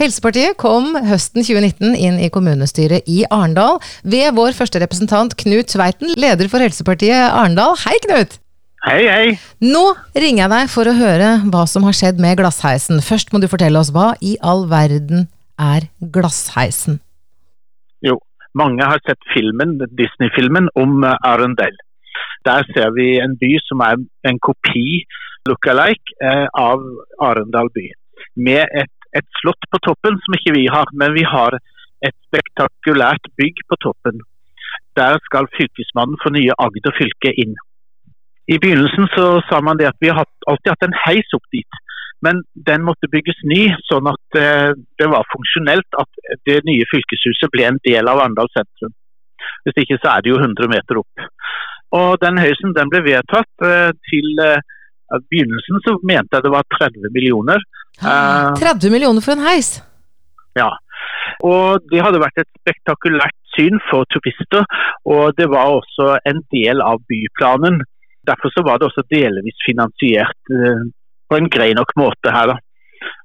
Helsepartiet kom høsten 2019 inn i kommunestyret i Arendal ved vår første representant Knut Tveiten, leder for Helsepartiet Arendal. Hei, Knut! Hei, hei. Nå ringer jeg deg for å høre hva som har skjedd med Glassheisen. Først må du fortelle oss hva i all verden er Glassheisen? Jo, mange har sett filmen, Disney-filmen om eh, Arendal. Der ser vi en by som er en kopi, look-alike, eh, av Arendal by. Med et et slott på toppen som ikke vi har, men vi har et spektakulært bygg på toppen. Der skal fylkesmannen for nye Agder fylke inn. I begynnelsen så sa man det at vi har alltid hatt en heis opp dit, men den måtte bygges ny, sånn at eh, det var funksjonelt at det nye fylkeshuset ble en del av Arendal sentrum. Hvis ikke så er det jo 100 meter opp. Og Den heisen den ble vedtatt eh, til eh, begynnelsen så mente jeg det var 30 millioner. 30 eh, millioner for en heis? Ja. Og det hadde vært et spektakulært syn for turister, og det var også en del av byplanen. Derfor så var det også delvis finansiert uh, på en grei nok måte her, da.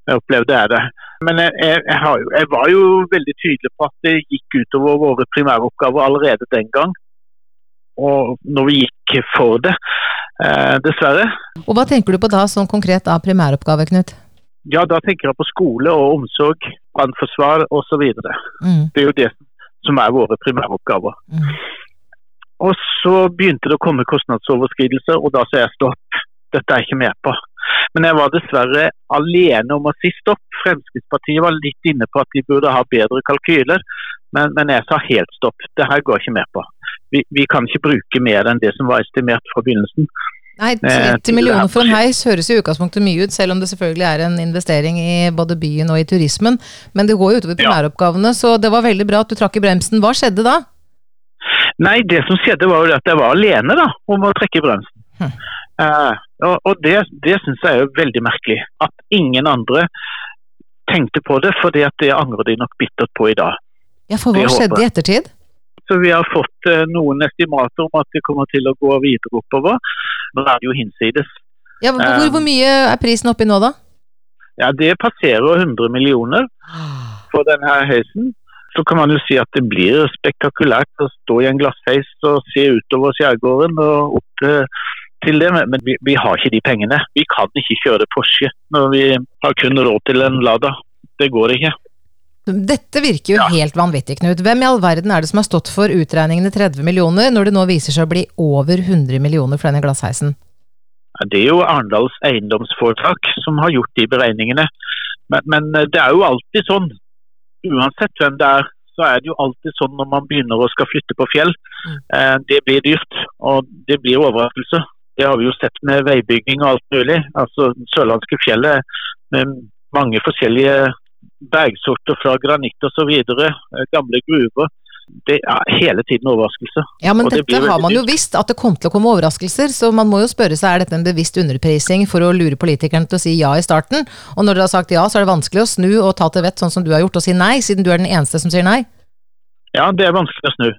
Jeg opplevde jeg det. Men jeg, jeg, jeg, jeg, var jo veldig tydelig på at det gikk utover våre primæroppgaver allerede den gang. Og når vi gikk for det, uh, dessverre. Og Hva tenker du på da sånn konkret av primæroppgave, Knut? Ja, da tenker jeg på skole og omsorg, brannforsvar osv. Mm. Det er jo det som er våre primæroppgaver. Mm. Og så begynte det å komme kostnadsoverskridelser, og da sa jeg stopp. Dette er jeg ikke med på. Men jeg var dessverre alene om å si stopp. Fremskrittspartiet var litt inne på at de burde ha bedre kalkyler, men, men jeg sa helt stopp. Det her går jeg ikke med på. Vi, vi kan ikke bruke mer enn det som var estimert fra begynnelsen. Nei, 30 millioner for en heis høres i utgangspunktet mye ut, selv om det selvfølgelig er en investering i både byen og i turismen. Men det går jo utover primæroppgavene, så det var veldig bra at du trakk i bremsen. Hva skjedde da? Nei, det som skjedde var jo at jeg var alene da, om å trekke i bremsen. Hm. Uh, og, og, det, det syns jeg er jo veldig merkelig. At ingen andre tenkte på det, for det angrer de nok bittert på i dag. Ja, For hva skjedde i ettertid? Så Vi har fått uh, noen estimater om at det kommer til å gå videre oppover. Nå er det jo hinsides. Ja, hvor, hvor mye er prisen oppi nå, da? Ja, Det passerer 100 millioner for denne heisen. Så kan man jo si at det blir spektakulært å stå i en glassheis og se utover skjærgården og opp til det, men vi, vi, har ikke de pengene. Vi kan ikke kjøre Porsche når vi har kun råd til en Lada. Det går ikke. Dette virker jo ja. helt vanvittig, Knut. Hvem i all verden er det som har stått for utregningene 30 millioner, når det nå viser seg å bli over 100 millioner for denne glassheisen? Det er jo Arendals eiendomsforetak som har gjort de beregningene. Men, men, eh, det er jo alltid sånn, uansett hvem det er, så er det jo alltid sånn når man begynner å skal flytte på fjell. Mm. Eh, det blir dyrt, og det blir overraskelse. Det har vi jo sett med veibygging og alt mulig. Altså Sørlandske fjellet med mange forskjellige bergsorter fra granitt osv., eh, gamle gruver. Det er hele tiden overraskelser. Ja, men dette det har man jo visst, at det kom til å komme overraskelser. Så man må jo spørre seg er dette en bevisst underprising for å lure politikerne til å si ja i starten. Og når dere har sagt ja, så er det vanskelig å snu og ta til vett sånn som du har gjort, og si nei, siden du er den eneste som sier nei? Ja, det er vanskelig å snu.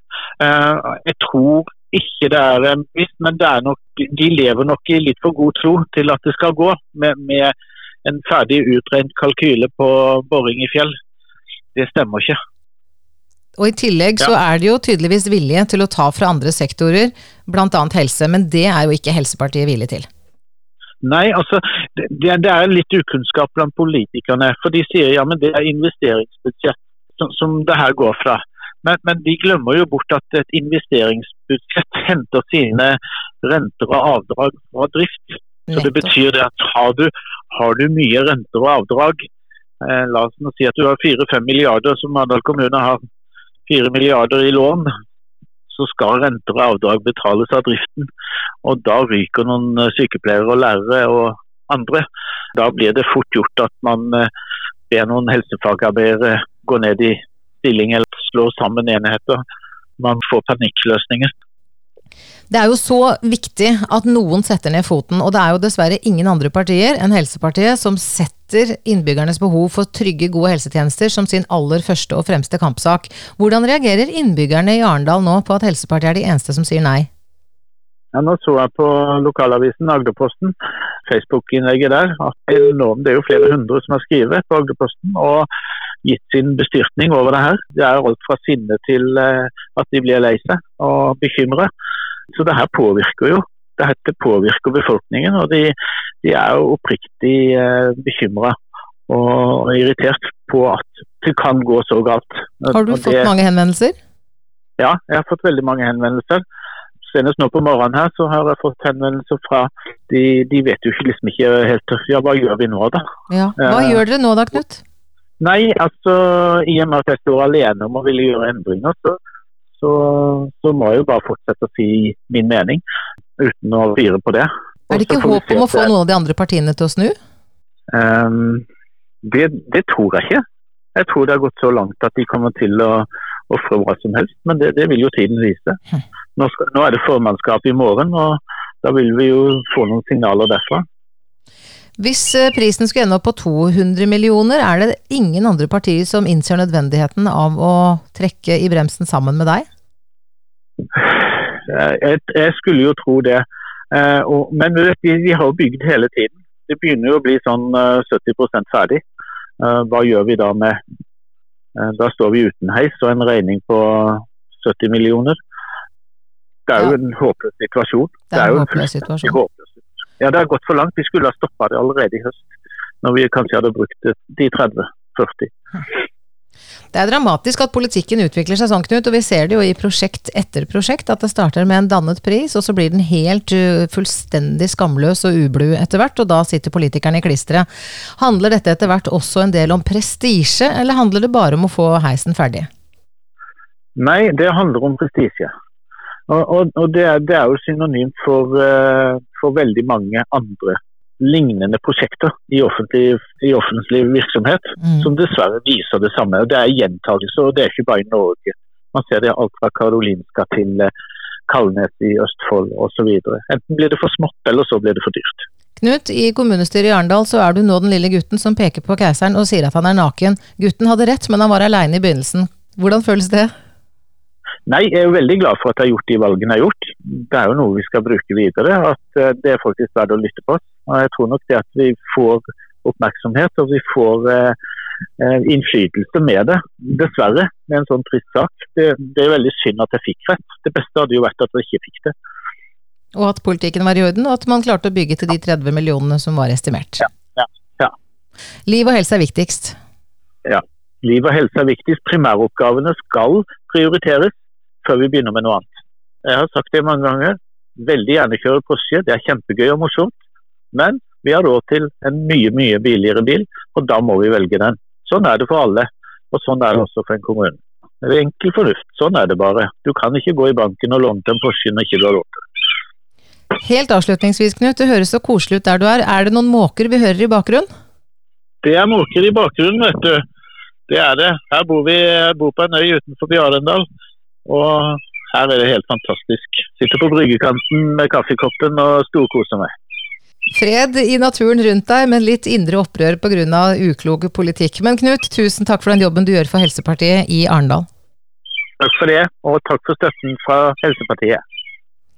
Eh, jeg tror ikke det er en men det er nok, de lever nok i litt for god tro til at det skal gå. med, med en ferdig utregnet kalkyle på boring i fjell. Det stemmer ikke. Og I tillegg ja. så er det jo tydeligvis vilje til å ta fra andre sektorer, bl.a. helse, men det er jo ikke Helsepartiet villig til? Nei, altså det, det er litt ukunnskap blant politikerne. For de sier ja, men det er investeringsbudsjett som, som det her går fra. Men, men, de glemmer jo bort at et investeringsbudsjett henter sine renter og avdrag fra drift. Så Det betyr det at har du, har du mye renter og avdrag, eh, la oss nå si at du har 4-5 milliarder som Mandal kommune har 4 milliarder i lån, så skal renter og avdrag betales av driften. Og da ryker noen eh, sykepleiere og lærere og andre. Da blir det fort gjort at man eh, ber noen helsefagarbeidere gå ned i stilling eller slå sammen enheter. Man får panikkløsninger. Det er jo så viktig at noen setter ned foten, og det er jo dessverre ingen andre partier enn Helsepartiet som setter innbyggernes behov for trygge, gode helsetjenester som sin aller første og fremste kampsak. Hvordan reagerer innbyggerne i Arendal nå på at Helsepartiet er de eneste som sier nei? Ja, nå så jeg på lokalavisen Agderposten, Facebook-innlegget der, at det er, jo flere hundre som har skrevet på Agderposten. og gitt sin bestyrtning over det her. Det er alt fra sinne til eh, at de blir lei seg og bekymret. Så det her påvirker jo. Dette påvirker befolkningen, og de, de er jo oppriktig eh, bekymra og irritert på at det kan gå så galt. Har du det, fått mange henvendelser? Ja, jeg har fått veldig mange henvendelser. Senest nå på morgenen her så har jeg fått henvendelser fra De, de vet jo ikke liksom ikke helt Ja, hva gjør vi nå, da? Ja. Hva eh, gjør dere nå da, Knut? Nei, altså i og med at jeg står alene om å ville gjøre endringer, så, så, så må jeg jo bare fortsette å si min mening uten å fire på det. Er det ikke håp om å få noen av de andre partiene til å snu? Um, det, det tror jeg ikke. Jeg tror det har gått så langt at de kommer til å ofre hva som helst, men det, det vil jo tiden vise. Hm. Nå, skal, nå er det formannskap i morgen, og da vil vi jo få noen signaler derfra. Hvis eh, prisen skulle ende opp på 200 millioner, er det ingen andre partier som innser nødvendigheten av å trekke i bremsen sammen med deg? Eh, Jeg, jeg skulle jo tro det. Eh, og, men vi, vi har jo bygd hele tiden. Det begynner jo å bli sånn eh, 70 ferdig. Eh, hva gjør vi da med eh, Da står vi uten heis og en regning på 70 millioner. Det er jo Ja. en håpløs situasjon. Det er en håpløs situasjon. håpløs. Ja, det har gått for langt. Vi skulle ha stoppa det allerede i høst. Når vi kanskje hadde brukt de 30-40. Det er dramatisk at politikken utvikler seg sånn, Knut, og vi ser det jo i prosjekt etter prosjekt, at det starter med en dannet pris, og så blir den helt uh, fullstendig skamløs og ublu etter hvert, og da sitter politikerne i klisteret. Handler dette etter hvert også en del om prestisje, eller handler det bare om å få heisen ferdig? Nei, det handler om prestisje. Og, og, og det, er, det er jo synonymt for, uh, for veldig mange andre lignende prosjekter i offentlig, i offentlig virksomhet, Mm. som dessverre viser det samme. Det er gjentagelser, og det er ikke bare i Norge. Man ser det alt fra Karolinska til eh, Kalnes i Østfold osv. Enten blir det for smått, eller så blir det for dyrt. Knut, i kommunestyret i Arendal så er du nå den lille gutten som peker på keiseren og sier at han er naken. Gutten hadde rett, men han var aleine i begynnelsen. Hvordan føles det? Nei, jeg er jo veldig glad for at jeg har gjort de valgene jeg har gjort. Det er jo noe vi skal bruke videre. At eh, det er faktisk verdt å lytte på. Og jeg tror nok det at vi får oppmerksomhet og vi får eh, eh, innflytelse med det. Dessverre, med en sånn trist sak. Det, det er veldig synd at jeg fikk rett. Det beste hadde jo vært at jeg ikke fikk det. Og at politikken var i orden, og at man klarte å bygge til de 30 millionene som var estimert. ja, ja. Liv og helse er viktigst. Ja. Liv og helse er viktigst. Primæroppgavene skal prioriteres før vi begynner med noe annet. Jeg har sagt det mange ganger. Veldig gjerne kjøre drosje, det er kjempegøy og morsomt. Men vi har råd til en mye, mye billigere bil, og da må vi velge den. Sånn er det for alle, og sånn er det også for en kommune. Det er enkel fornuft. Sånn er det bare. Du kan ikke gå i banken og låne til en Porsche når ikke du har råd til. Helt avslutningsvis, Knut, det høres så koselig ut der du er. Er det noen måker vi hører i bakgrunnen? Det er måker i bakgrunnen, vet du. Det er det. Her bor vi bor på en øy utenfor Arendal. Og her er det helt fantastisk. Sitter på bryggekanten med kaffekoppen og storkoser meg. Fred i naturen rundt deg, men litt indre opprør pga. uklok politikk. Men Knut, tusen takk for den jobben du gjør for Helsepartiet i Arendal. Takk for det, og takk for støtten fra Helsepartiet.